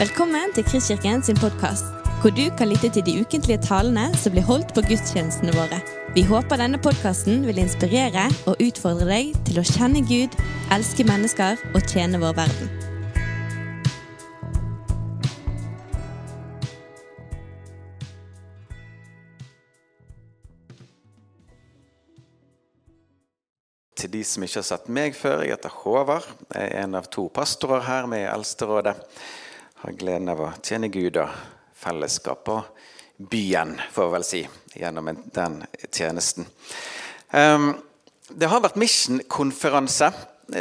Velkommen til Kristkirken sin podkast, hvor du kan lytte til de ukentlige talene som blir holdt på gudstjenestene våre. Vi håper denne podkasten vil inspirere og utfordre deg til å kjenne Gud, elske mennesker og tjene vår verden. Til de som ikke har sett meg før, jeg heter Håvard. Jeg er en av to pastorer her med i Eldsterådet. Har gleden av å tjene Gud og fellesskap og byen, får vi vel si, gjennom den tjenesten. Ehm, Det har vært Mission-konferanse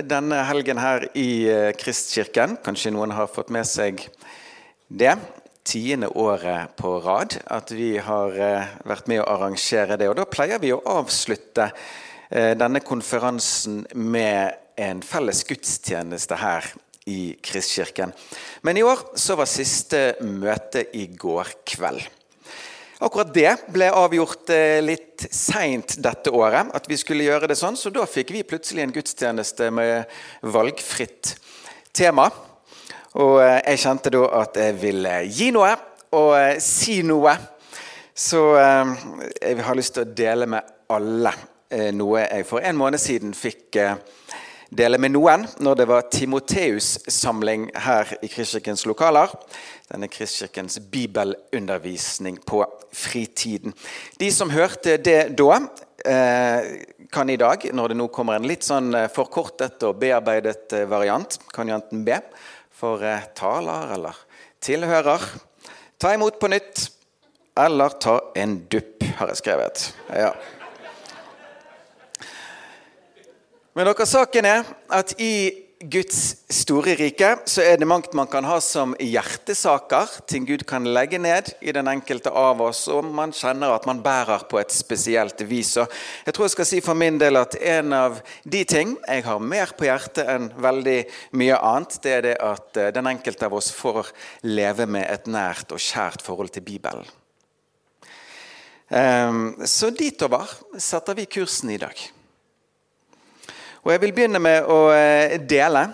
denne helgen her i eh, Kristkirken. Kanskje noen har fått med seg det. Tiende året på rad at vi har eh, vært med å arrangere det. Og da pleier vi å avslutte eh, denne konferansen med en felles gudstjeneste her i Kristkirken. Men i år så var siste møte i går kveld. Akkurat det ble avgjort eh, litt seint dette året, at vi skulle gjøre det sånn. Så da fikk vi plutselig en gudstjeneste med valgfritt tema. Og eh, jeg kjente da at jeg ville gi noe og eh, si noe. Så jeg har lyst til å dele med alle noe jeg for en måned siden fikk dele med noen når det var Timoteus-samling her i Kristkirkens lokaler. Denne Kristkirkens bibelundervisning på fritiden. De som hørte det da, eh, kan i dag, når det nå kommer en litt sånn eh, forkortet og bearbeidet eh, variant, kan jo enten be for taler eller tilhører, ta imot på nytt, eller ta en dupp, har jeg skrevet. Ja. Men dere, saken er at i Guds store rike så er det mangt man kan ha som hjertesaker. Ting Gud kan legge ned i den enkelte av oss, og man kjenner at man bærer på et spesielt vis. Og jeg tror jeg skal si for min del at en av de ting jeg har mer på hjertet enn veldig mye annet, det er det at eh, den enkelte av oss får leve med et nært og kjært forhold til Bibelen. Ehm, Så ditover setter vi kursen i dag. Og Jeg vil begynne med å eh, dele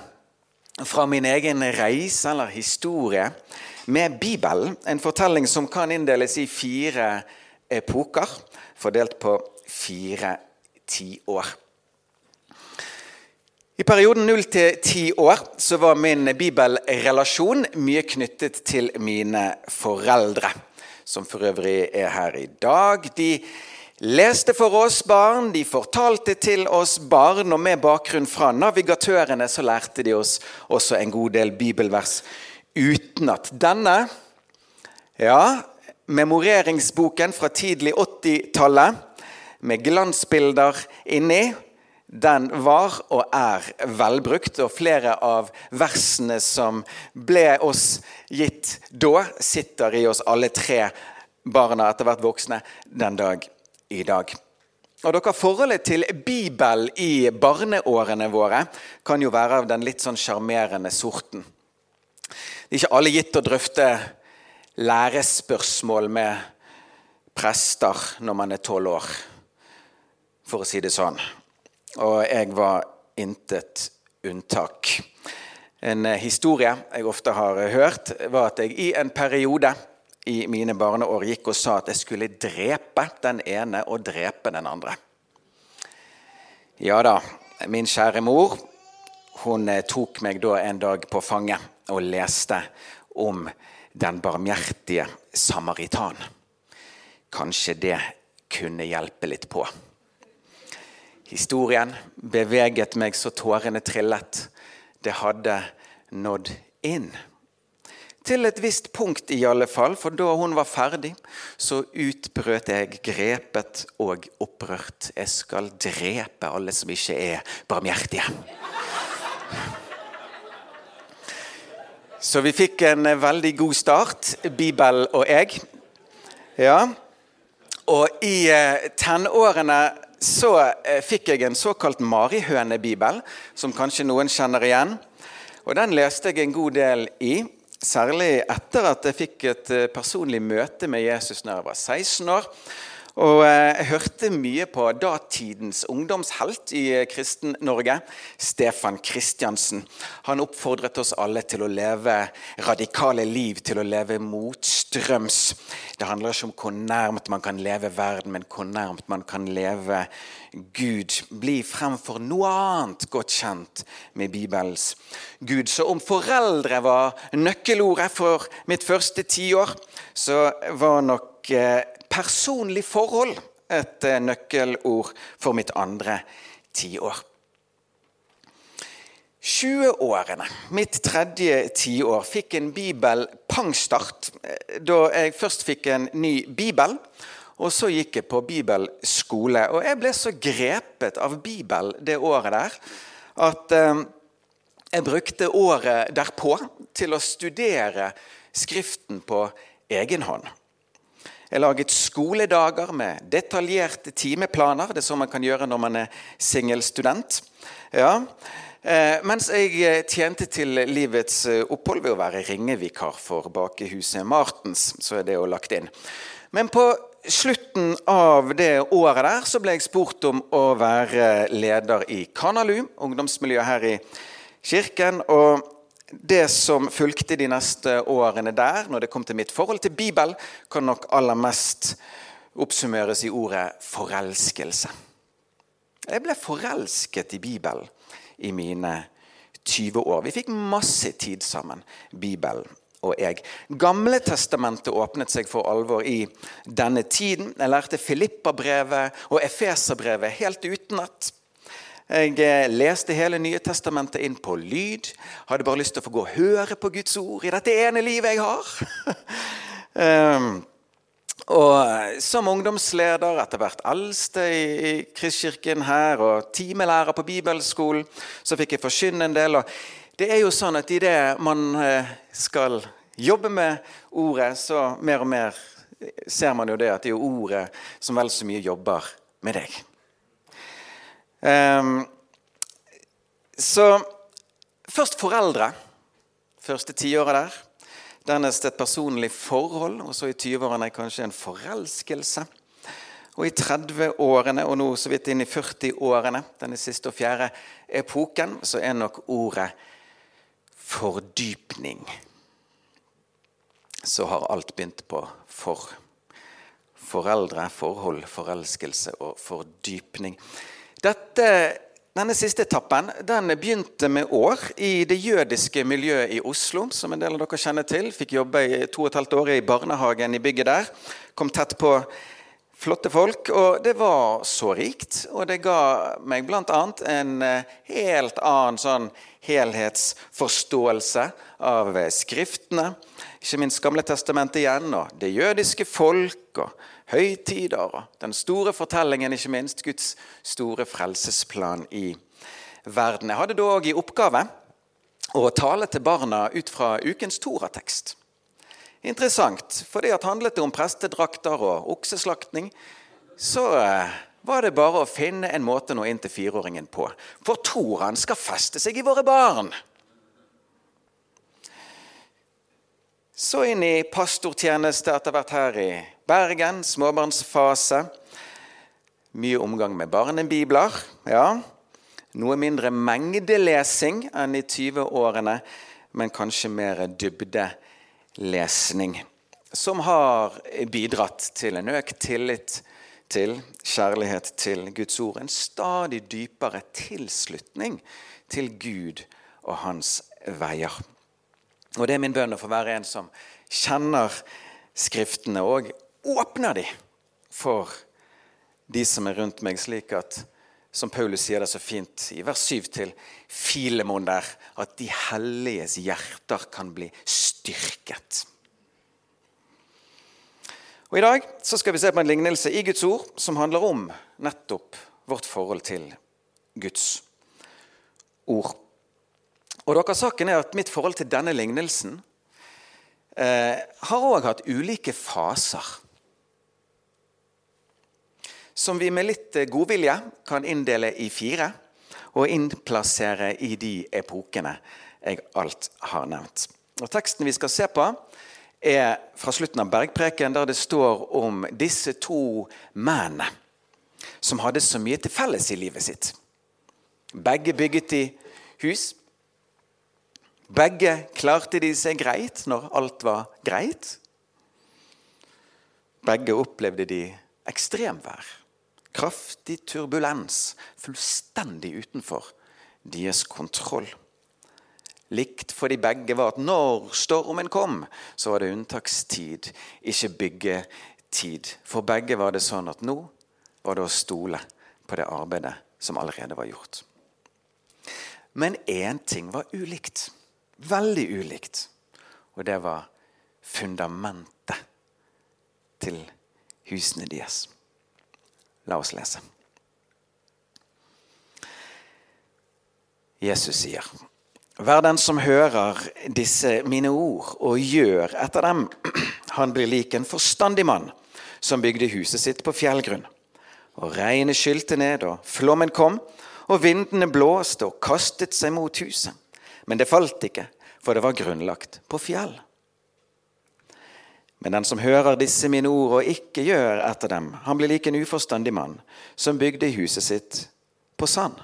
fra min egen reise eller historie med Bibelen. En fortelling som kan inndeles i fire epoker, fordelt på fire tiår. I perioden 0 til 10 år så var min bibelrelasjon mye knyttet til mine foreldre, som for øvrig er her i dag. De leste for oss barn, de fortalte til oss barn, og med bakgrunn fra navigatørene så lærte de oss også en god del bibelvers utenat. Denne, ja, memoreringsboken fra tidlig 80-tallet, med glansbilder inni, den var og er velbrukt, og flere av versene som ble oss gitt da, sitter i oss alle tre barna etter hvert voksne den dag i dag. Og dere, Forholdet til Bibel i barneårene våre kan jo være av den litt sånn sjarmerende sorten. Det er ikke alle gitt å drøfte lærespørsmål med prester når man er tolv år, for å si det sånn. Og jeg var intet unntak. En historie jeg ofte har hørt, var at jeg i en periode i mine barneår gikk og sa at jeg skulle drepe den ene og drepe den andre. Ja da, min kjære mor hun tok meg da en dag på fanget og leste om den barmhjertige samaritan. Kanskje det kunne hjelpe litt på. Historien beveget meg så tårene trillet. Det hadde nådd inn. Til et visst punkt i alle fall, for da hun var ferdig, så utbrøt jeg grepet og opprørt. Jeg skal drepe alle som ikke er barmhjertige. Så vi fikk en veldig god start, Bibel og jeg. Ja. Og i eh, tenårene så eh, fikk jeg en såkalt marihønebibel, som kanskje noen kjenner igjen. Og den leste jeg en god del i. Særlig etter at jeg fikk et eh, personlig møte med Jesus når jeg var 16 år. Og eh, jeg hørte mye på datidens ungdomshelt i eh, Kristen-Norge, Stefan Kristiansen. Han oppfordret oss alle til å leve radikale liv, til å leve motstrøms. Det handler ikke om hvor nærmt man kan leve verden, men hvor nærmt man kan leve Gud. Bli fremfor noe annet godt kjent med Bibelens Gud. Så om foreldre var nøkkelordet for mitt første tiår, så var nok eh, personlig forhold et eh, nøkkelord for mitt andre tiår. 20-årene, mitt tredje tiår, fikk en bibel-pangstart da jeg først fikk en ny bibel. Og så gikk jeg på bibelskole. Og jeg ble så grepet av Bibel det året der at eh, jeg brukte året derpå til å studere Skriften på egen hånd. Jeg laget skoledager med detaljerte timeplaner. Det er sånn man kan gjøre når man er singelstudent. Ja. Eh, mens jeg eh, tjente til livets eh, opphold ved å være ringevikar for bakehuset Martens. Så er det jo lagt inn. Men på slutten av det året der så ble jeg spurt om å være leder i Kanalu, ungdomsmiljøet her i kirken. og det som fulgte de neste årene der, når det kom til mitt forhold til Bibel, kan nok aller mest oppsummeres i ordet forelskelse. Jeg ble forelsket i Bibelen i mine 20 år. Vi fikk masse tid sammen, Bibelen og jeg. Gamle testamentet åpnet seg for alvor i denne tiden. Jeg lærte Filippa-brevet og Efeserbrevet helt utenat. Jeg eh, leste hele Nye testamentet inn på lyd. Hadde bare lyst til å få gå og høre på Guds ord i dette ene livet jeg har. um, og som ungdomsleder, etter hvert eldste i, i Kristkirken her, og timelærer på bibelskolen, så fikk jeg forkynne en del. og det er jo sånn at Idet man eh, skal jobbe med ordet, så mer og mer ser man jo det at det er ordet som vel så mye jobber med deg. Um, så først foreldre. Første tiåret der. Dernest et personlig forhold, og så i 20-årene kanskje en forelskelse. Og i 30-årene, og nå så vidt inn i 40-årene, denne siste og fjerde epoken, så er nok ordet fordypning. Så har alt begynt på for. Foreldre, forhold, forelskelse og fordypning. Dette, denne siste etappen den begynte med år i det jødiske miljøet i Oslo. som en del av dere kjenner til. Fikk jobbe i to og et halvt år i barnehagen i bygget der. Kom tett på flotte folk. Og det var så rikt, og det ga meg bl.a. en eh, helt annen sånn helhetsforståelse av Skriftene. Ikke minst Gamle testamentet igjen, og det jødiske folk. og høytider og den store fortellingen, ikke minst Guds store frelsesplan i verden. Jeg hadde da òg i oppgave å tale til barna ut fra ukens Toratekst. Interessant, for det handlet om prestedrakter og okseslaktning. Så eh, var det bare å finne en måte å nå inn til fireåringen på. For Toraen skal feste seg i våre barn. Så inn i pastortjeneste etter hvert her i Bergen, småbarnsfase. Mye omgang med barnebibler. ja. Noe mindre mengdelesing enn i 20-årene, men kanskje mer dybdelesning. Som har bidratt til en økt tillit til, kjærlighet til Guds ord. En stadig dypere tilslutning til Gud og hans veier. Og Det er min bønn å få være en som kjenner Skriftene og åpner de for de som er rundt meg, slik at som Paulus sier det så fint i vers 7 til Filemon der, at de helliges hjerter kan bli styrket. Og I dag så skal vi se på en lignelse i Guds ord som handler om nettopp vårt forhold til Guds ord. Og dere, Saken er at mitt forhold til denne lignelsen eh, har òg hatt ulike faser som vi med litt eh, godvilje kan inndele i fire og innplassere i de epokene jeg alt har nevnt. Og Teksten vi skal se på, er fra slutten av Bergpreken, der det står om disse to mennene som hadde så mye til felles i livet sitt. Begge bygget i hus. Begge klarte de seg greit når alt var greit. Begge opplevde de ekstremvær. Kraftig turbulens. Fullstendig utenfor deres kontroll. Likt for de begge var at når stormen kom, så var det unntakstid, ikke byggetid. For begge var det sånn at nå var det å stole på det arbeidet som allerede var gjort. Men én ting var ulikt. Veldig ulikt. Og det var fundamentet til husene deres. La oss lese. Jesus sier, Vær den som hører disse mine ord og gjør etter dem. Han blir lik en forstandig mann som bygde huset sitt på fjellgrunn. Og regnet skylte ned, og flommen kom, og vindene blåste og kastet seg mot huset. Men det falt ikke, for det var grunnlagt på fjell. Men den som hører disse mine ord og ikke gjør etter dem, han blir lik en uforstandig mann som bygde huset sitt på sand.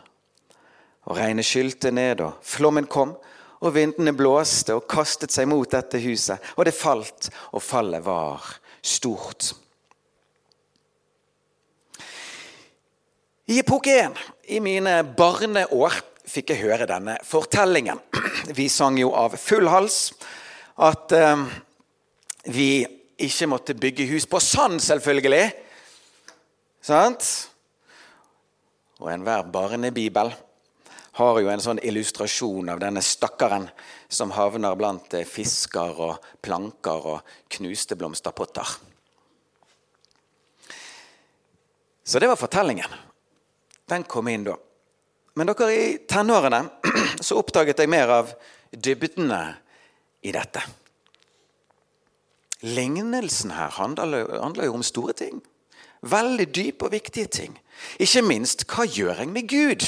Og regnet skylte ned, og flommen kom, og vindene blåste og kastet seg mot dette huset. Og det falt, og fallet var stort. I epoke én, i mine barneår, fikk jeg høre denne fortellingen. Vi sang jo av full hals at eh, vi ikke måtte bygge hus på sand, selvfølgelig. Sant? Og enhver barnebibel har jo en sånn illustrasjon av denne stakkaren som havner blant eh, fisker og planker og knuste blomsterpotter. Så det var fortellingen. Den kom inn da. Men dere i tenårene så oppdaget jeg mer av dybdene i dette. Lignelsen her handler, jo om store ting. Veldig dype og viktige ting. Ikke minst hva gjør jeg med Gud?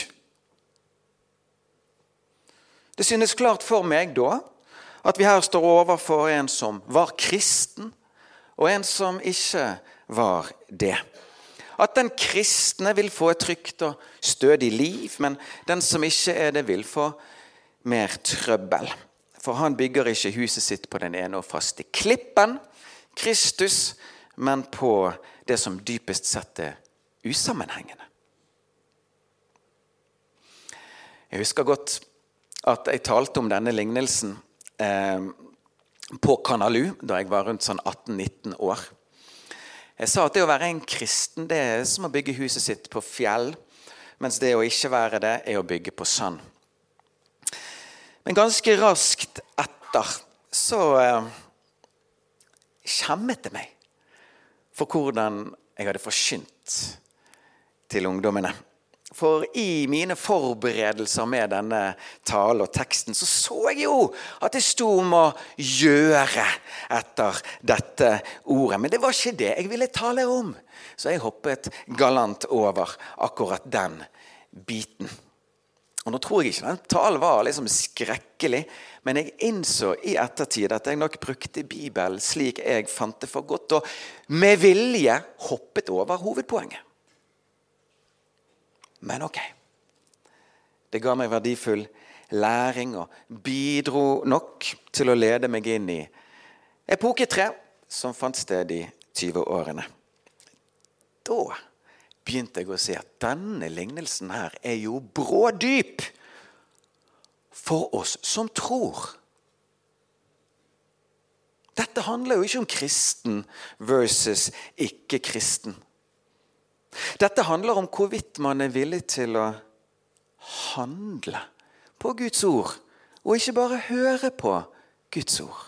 Det synes klart for meg da at vi her står overfor en som var kristen, og en som ikke var det. At den kristne vil få et trygt og stødig liv, men den som ikke er det, vil få mer trøbbel. For han bygger ikke huset sitt på den ene og faste klippen, Kristus, men på det som dypest sett er usammenhengende. Jeg husker godt at jeg talte om denne lignelsen eh, på Kanalu da jeg var rundt sånn 18-19 år. Jeg sa at det å være en kristen det er som å bygge huset sitt på fjell, mens det å ikke være det, er å bygge på sand. Men ganske raskt etter så eh, skjemmet det meg for hvordan jeg hadde forsynt til ungdommene. For i mine forberedelser med denne talen og teksten, så så jeg jo at det sto om å gjøre etter dette ordet. Men det var ikke det jeg ville tale om. Så jeg hoppet galant over akkurat den biten. Og Nå tror jeg ikke den talen var liksom skrekkelig, men jeg innså i ettertid at jeg nok brukte Bibelen slik jeg fant det for godt, og med vilje hoppet over hovedpoenget. Men ok. Det ga meg verdifull læring og bidro nok til å lede meg inn i epoke tre, som fant sted i 20-årene. Da begynte jeg å se at denne lignelsen her er jo brådyp for oss som tror. Dette handler jo ikke om kristen versus ikke-kristen. Dette handler om hvorvidt man er villig til å handle på Guds ord, og ikke bare høre på Guds ord.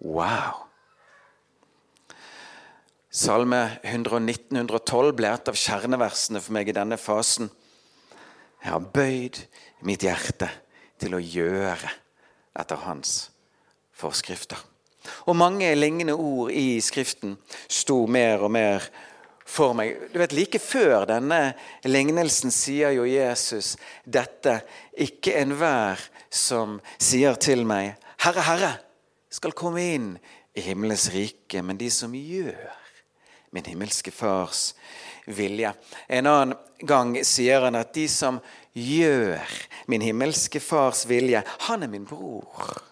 Wow! Salme 119-112 ble et av kjerneversene for meg i denne fasen. Jeg har bøyd mitt hjerte til å gjøre etter hans forskrifter. Og mange lignende ord i Skriften sto mer og mer for meg. Du vet, Like før denne lignelsen sier jo Jesus dette. Ikke enhver som sier til meg, 'Herre, Herre', skal komme inn i himmelens rike, men de som gjør min himmelske Fars vilje. En annen gang sier han at de som gjør min himmelske Fars vilje, han er min bror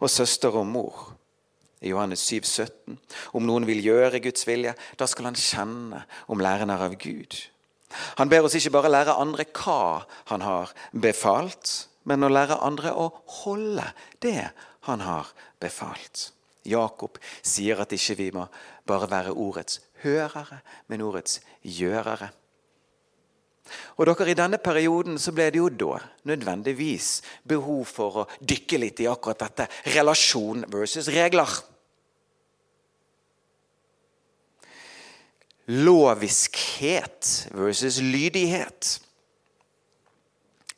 og søster og mor. I Johannes 7, 17. Om noen vil gjøre Guds vilje, da skal han kjenne om læren er av Gud. Han ber oss ikke bare lære andre hva han har befalt, men å lære andre å holde det han har befalt. Jakob sier at ikke vi må bare være ordets hørere, men ordets gjørere. Og dere, I denne perioden så ble det jo da nødvendigvis behov for å dykke litt i akkurat dette. Relasjon versus regler. Loviskhet versus lydighet.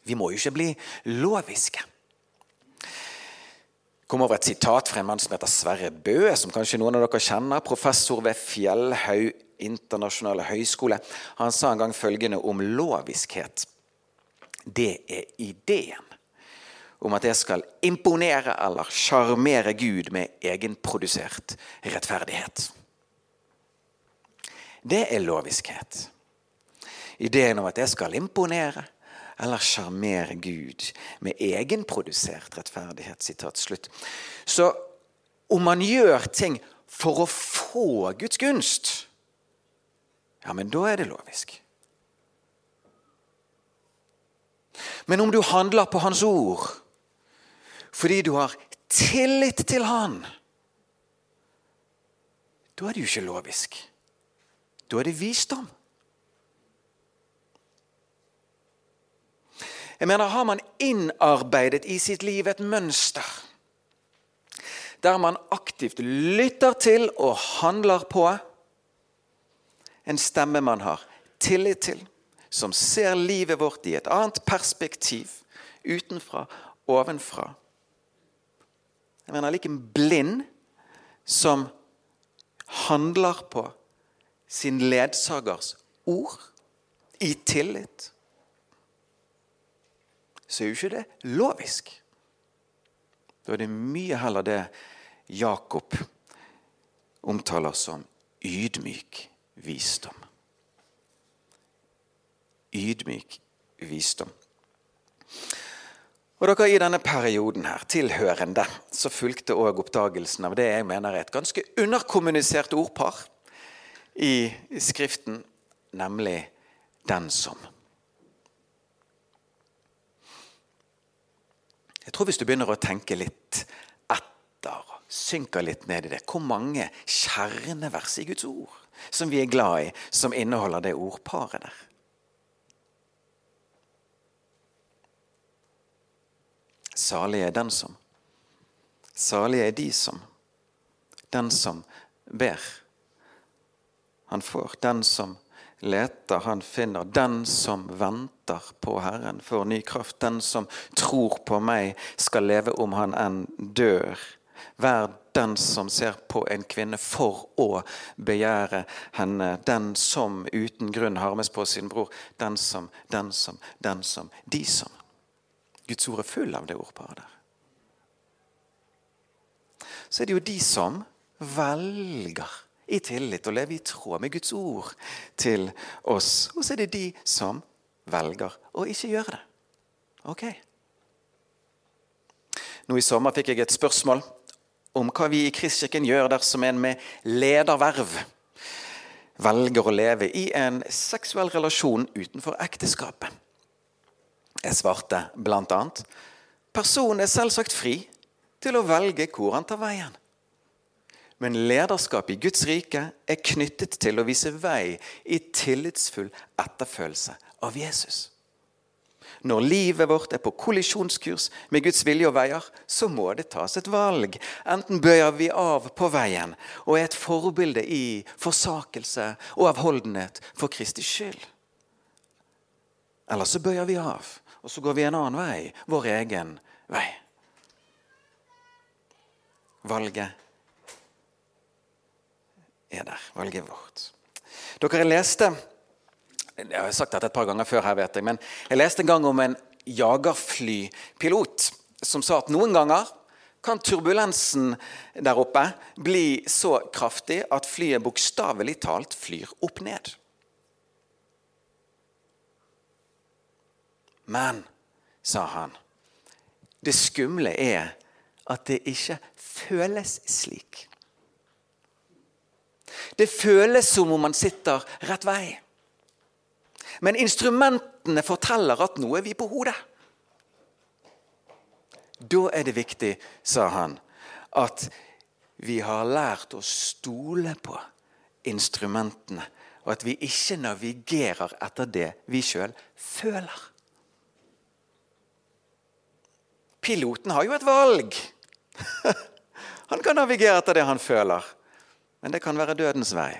Vi må jo ikke bli loviske kom over et sitat fra en mann som heter Sverre Bø, som kanskje noen av dere kjenner. Professor ved Fjellhaug internasjonale høgskole. Han sa en gang følgende om loviskhet. Det er ideen om at jeg skal imponere eller sjarmere Gud med egenprodusert rettferdighet. Det er loviskhet. Ideen om at jeg skal imponere eller sjarmere Gud med egenprodusert rettferdighet. Sitat slutt. Så om man gjør ting for å få Guds gunst, ja, men da er det lovisk. Men om du handler på Hans ord fordi du har tillit til Han, da er det jo ikke lovisk. Da er det visdom. Jeg mener, Har man innarbeidet i sitt liv et mønster der man aktivt lytter til og handler på en stemme man har tillit til, som ser livet vårt i et annet perspektiv, utenfra, ovenfra Jeg mener like blind som handler på sin ledsagers ord i tillit så er jo ikke det lovisk. Da er det mye heller det Jakob omtaler som ydmyk visdom. Ydmyk visdom. Og dere I denne perioden her, tilhørende, så fulgte òg oppdagelsen av det jeg mener er et ganske underkommunisert ordpar i Skriften, nemlig 'den som'. Jeg tror hvis du begynner å tenke litt etter, synker litt ned i det Hvor mange kjernevers i Guds ord som vi er glad i, som inneholder det ordparet der? Salig er den som. Salig er de som. Den som ber. Han får. Den som leter, han finner. Den som venter på Herren, får ny kraft. Den som tror på meg, skal leve om han enn dør. Vær den som ser på en kvinne for å begjære henne. Den som uten grunn harmes på sin bror. Den som, den som, den som, de som. Guds ord er full av det ordparet der. Så er det jo de som velger i tillit og leve i tråd med Guds ord til oss. Og så er det de som velger å ikke gjøre det. Ok. Nå i sommer fikk jeg et spørsmål om hva vi i Kristkirken gjør dersom en med lederverv velger å leve i en seksuell relasjon utenfor ekteskapet. Jeg svarte bl.a.: Personen er selvsagt fri til å velge hvor han tar veien. Men lederskap i Guds rike er knyttet til å vise vei i tillitsfull etterfølelse av Jesus. Når livet vårt er på kollisjonskurs med Guds vilje og veier, så må det tas et valg. Enten bøyer vi av på veien og er et forbilde i forsakelse og avholdenhet for Kristi skyld. Eller så bøyer vi av, og så går vi en annen vei, vår egen vei. Valget er der. Valget vårt. Dere leste Jeg har sagt dette et par ganger før, her vet jeg, men jeg leste en gang om en jagerflypilot som sa at noen ganger kan turbulensen der oppe bli så kraftig at flyet bokstavelig talt flyr opp ned. Men, sa han, det skumle er at det ikke føles slik. Det føles som om man sitter rett vei. Men instrumentene forteller at nå er vi på hodet. Da er det viktig, sa han, at vi har lært å stole på instrumentene, og at vi ikke navigerer etter det vi sjøl føler. Piloten har jo et valg. Han kan navigere etter det han føler, men det kan være dødens vei.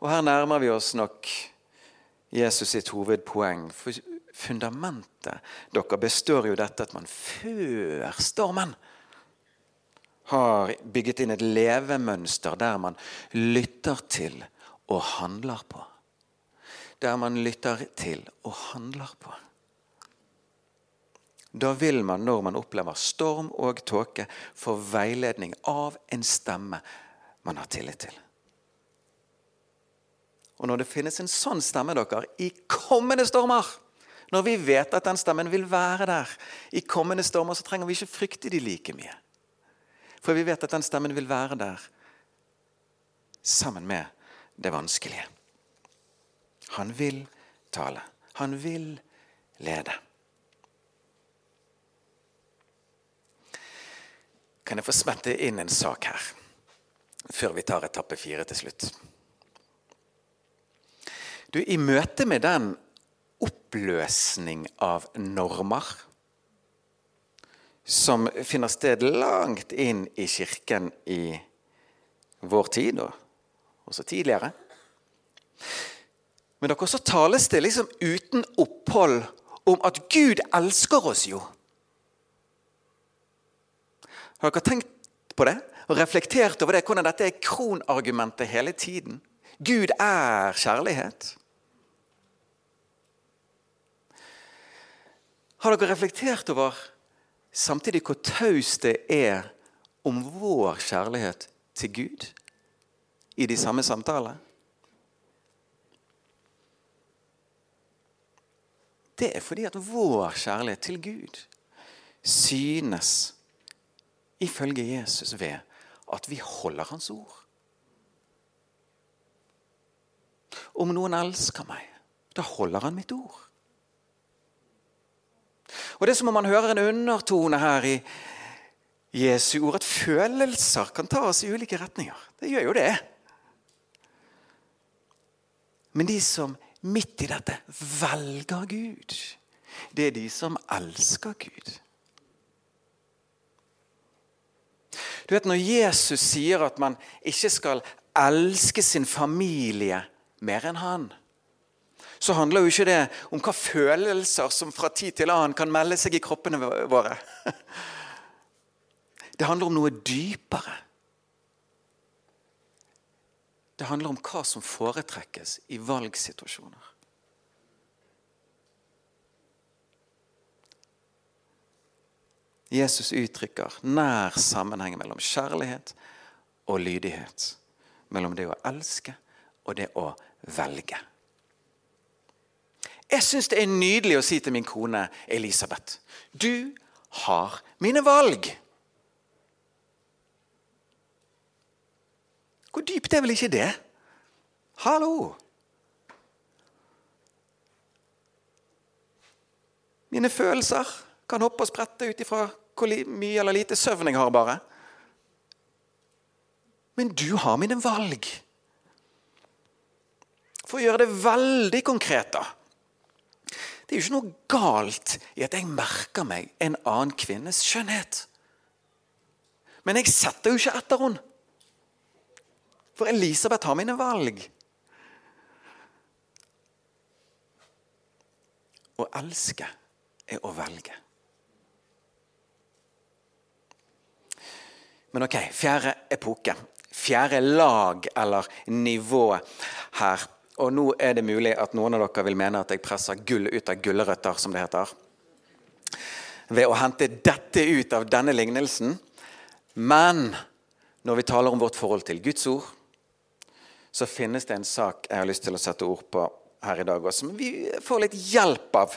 Og her nærmer vi oss nok Jesus sitt hovedpoeng. For fundamentet dere består jo dette at man før stormen har bygget inn et levemønster der man lytter til og handler på. Der man lytter til og handler på. Da vil man, når man opplever storm og tåke, få veiledning av en stemme man har tillit til. Og når det finnes en sånn stemme dere, i kommende stormer Når vi vet at den stemmen vil være der i kommende stormer, så trenger vi ikke frykte de like mye. For vi vet at den stemmen vil være der sammen med det vanskelige. Han vil tale. Han vil lede. Kan jeg få smette inn en sak her, før vi tar etappe fire til slutt? Du, I møte med den oppløsning av normer som finner sted langt inn i kirken i vår tid, og også tidligere Men dere, også tales det liksom uten opphold om at Gud elsker oss jo. Har dere tenkt på det og reflektert over det, hvordan dette er kronargumentet hele tiden? Gud er kjærlighet. Har dere reflektert over samtidig hvor taust det er om vår kjærlighet til Gud i de samme samtalene? Det er fordi at vår kjærlighet til Gud synes, ifølge Jesus, ved at vi holder Hans ord. Om noen elsker meg, da holder han mitt ord. Og Det er som om man hører en undertone her i Jesu ord, at følelser kan ta oss i ulike retninger. Det gjør jo det. Men de som midt i dette velger Gud, det er de som elsker Gud. Du vet Når Jesus sier at man ikke skal elske sin familie mer enn han, så handler jo ikke det om hva følelser som fra tid til annen kan melde seg i kroppene våre. Det handler om noe dypere. Det handler om hva som foretrekkes i valgsituasjoner. Jesus uttrykker nær sammenheng mellom kjærlighet og lydighet. Mellom det å elske og det å velge. Jeg syns det er nydelig å si til min kone Elisabeth Du har mine valg. Hvor dypt er vel ikke det? Hallo! Mine følelser kan hoppe og sprette ut ifra hvor mye eller lite søvn jeg har, bare. Men du har mine valg. For å gjøre det veldig konkret, da. Det er jo ikke noe galt i at jeg merker meg en annen kvinnes skjønnhet. Men jeg setter jo ikke etter henne. For Elisabeth har mine valg. Å elske er å velge. Men ok, fjerde epoke. Fjerde lag eller nivå her og nå er det mulig at noen av dere vil mene at jeg presser gull ut av gulrøtter, som det heter. ved å hente dette ut av denne lignelsen. Men når vi taler om vårt forhold til Guds ord, så finnes det en sak jeg har lyst til å sette ord på her i dag også. som vi får litt hjelp av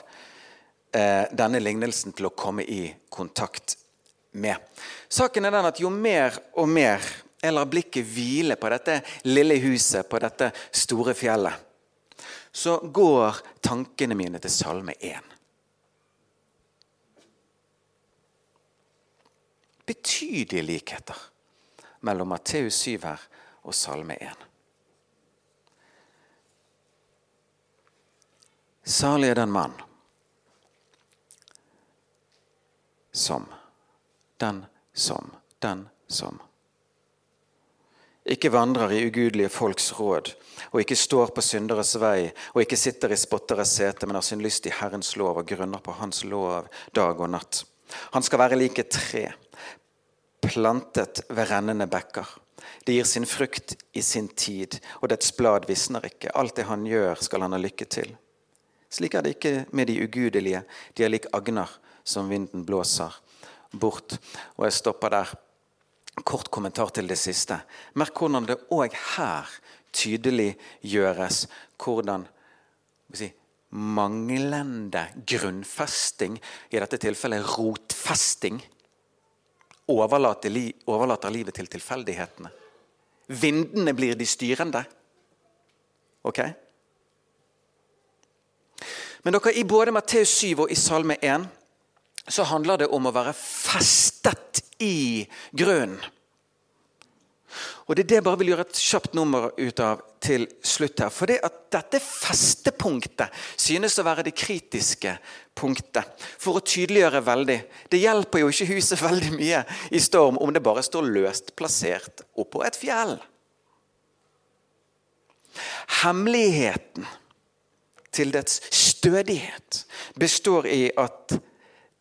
eh, denne lignelsen til å komme i kontakt med. Saken er den at jo mer og mer jeg lar blikket hvile på dette lille huset, på dette store fjellet, så går tankene mine til Salme 1. Betydelige likheter mellom Matteus 7 her og Salme 1. Salig er den mann som, den som, den som ikke vandrer i ugudelige folks råd, og ikke står på synderes vei, og ikke sitter i spotteres sete, men har sin lyst i Herrens lov og grunner på Hans lov dag og natt. Han skal være like tre, plantet ved rennende bekker. Det gir sin frukt i sin tid, og dets blad visner ikke. Alt det han gjør, skal han ha lykke til. Slik er det ikke med de ugudelige. De er lik agner som vinden blåser bort. Og jeg stopper der. Kort kommentar til det siste. Merk hvordan det òg her tydelig gjøres hvordan si, manglende grunnfesting, i dette tilfellet rotfesting, overlater, li, overlater livet til tilfeldighetene. Vindene blir de styrende. Ok? Men dere, i både Matteus 7 og i Salme 1 så handler det om å være festet i grunnen. Og Det er det jeg bare vil gjøre et kjapt nummer ut av til slutt. her. For det at dette festepunktet synes å være det kritiske punktet. For å tydeliggjøre veldig. Det hjelper jo ikke huset veldig mye i storm om det bare står løst plassert oppå et fjell. Hemmeligheten til dets stødighet består i at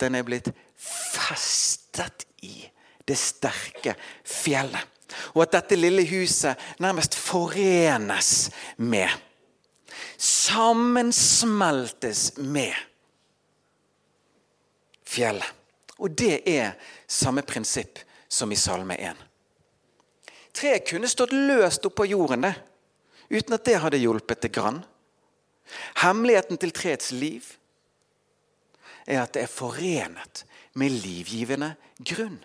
den er blitt festet i det sterke fjellet. Og at dette lille huset nærmest forenes med, sammensmeltes med fjellet. Og det er samme prinsipp som i Salme 1. Treet kunne stått løst oppå jorden det, uten at det hadde hjulpet det grann. Hemmeligheten til treets liv er at det er forenet med livgivende grunn.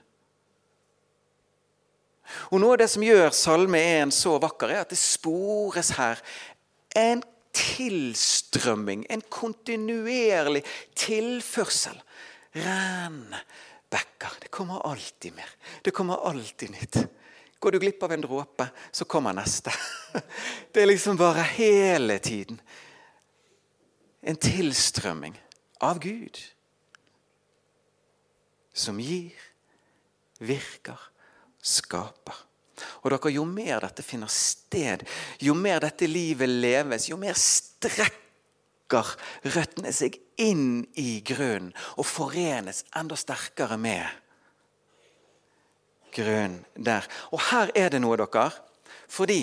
Og Noe av det som gjør Salme 1 så vakker, er at det spores her en tilstrømming, en kontinuerlig tilførsel. Renn bekker. Det kommer alltid mer. Det kommer alltid nytt. Går du glipp av en dråpe, så kommer neste. Det er liksom bare hele tiden en tilstrømming av Gud. Som gir, virker, skaper. Og dere, Jo mer dette finner sted, jo mer dette livet leves, jo mer strekker røttene seg inn i grunnen og forenes enda sterkere med grunnen der. Og her er det noe, dere. Fordi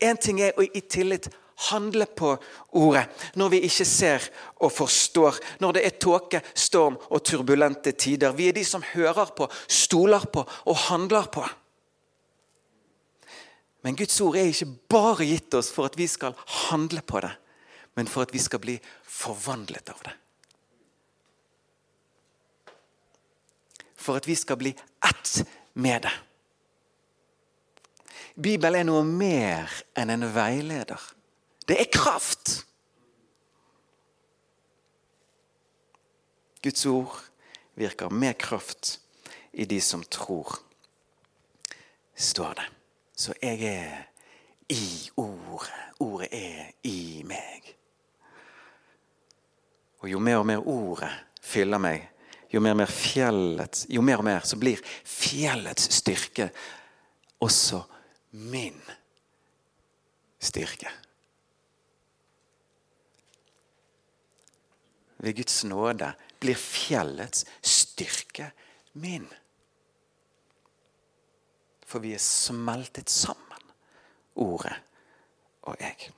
en ting er å i tillit handle på ordet når vi ikke ser og forstår, når det er tåke, storm og turbulente tider. Vi er de som hører på, stoler på og handler på. Men Guds ord er ikke bare gitt oss for at vi skal handle på det, men for at vi skal bli forvandlet av det. For at vi skal bli ett med det. Bibelen er noe mer enn en veileder. Det er kraft. Guds ord virker med kraft i de som tror, står det. Så jeg er i ordet. Ordet er i meg. Og jo mer og mer ordet fyller meg, jo mer og mer fjellet, jo mer og mer så blir fjellets styrke også min styrke. Ved Guds nåde blir fjellets styrke min. For vi er smeltet sammen, ordet og jeg.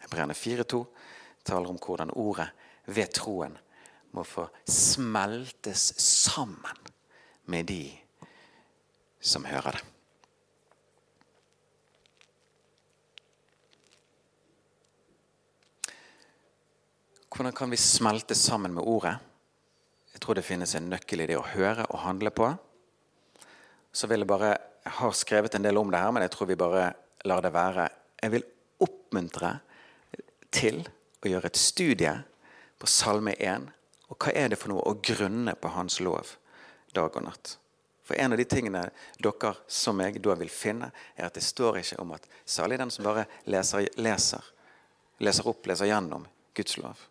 Hebreerne 4,2 taler om hvordan ordet ved troen må få smeltes sammen med de som hører det. Hvordan kan vi smelte sammen med ordet? Jeg tror det finnes en nøkkel i det å høre og handle på. Så vil jeg bare Jeg har skrevet en del om det her, men jeg tror vi bare lar det være. Jeg vil oppmuntre til å gjøre et studie på Salme 1. Og hva er det for noe å grunne på Hans lov dag og natt? For en av de tingene dere som jeg da vil finne, er at det står ikke om at salig den som bare leser, leser, leser opp, leser gjennom Guds lov.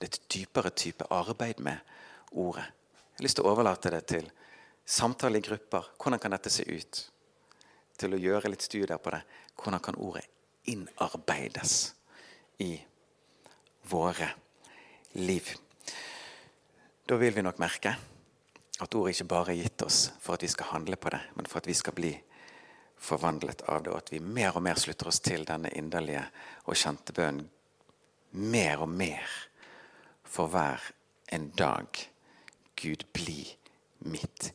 Et dypere type arbeid med ordet. Jeg har lyst til å overlate det til samtale i grupper. Hvordan kan dette se ut? Til å gjøre litt studier på det. Hvordan kan ordet innarbeides i våre liv? Da vil vi nok merke at ordet ikke bare er gitt oss for at vi skal handle på det, men for at vi skal bli forvandlet av det, og at vi mer og mer slutter oss til denne inderlige og kjente bønnen mer og mer for hver en dag. Gud, bli mitt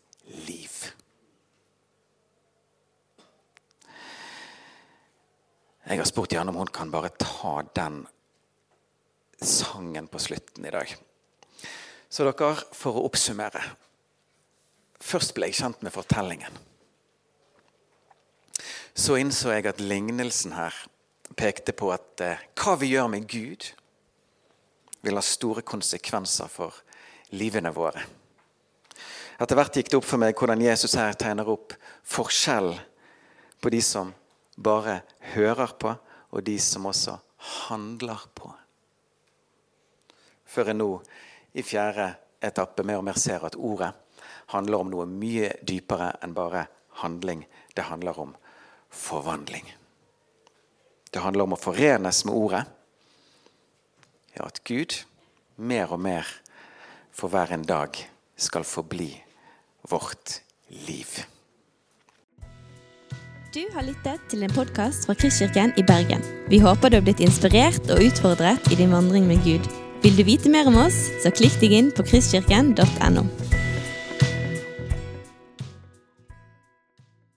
liv. Jeg har spurt Janne om hun kan bare ta den sangen på slutten i dag. Så dere, for å oppsummere Først ble jeg kjent med fortellingen. Så innså jeg at lignelsen her pekte på at eh, hva vi gjør med Gud, vil ha store konsekvenser for livene våre. Etter hvert gikk det opp for meg hvordan Jesus her tegner opp forskjell på de som bare hører på, og de som også handler på. Før jeg nå i fjerde etappe mer og mer ser at ordet handler om noe mye dypere enn bare handling. Det handler om forvandling. Det handler om å forenes med ordet ja, at Gud mer og mer for hver en dag skal forbli vårt liv. Du har lyttet til en podkast fra Kristkirken i Bergen. Vi håper du har blitt inspirert og utfordret i din vandring med Gud. Vil du vite mer om oss, så klikk deg inn på kristkirken.no.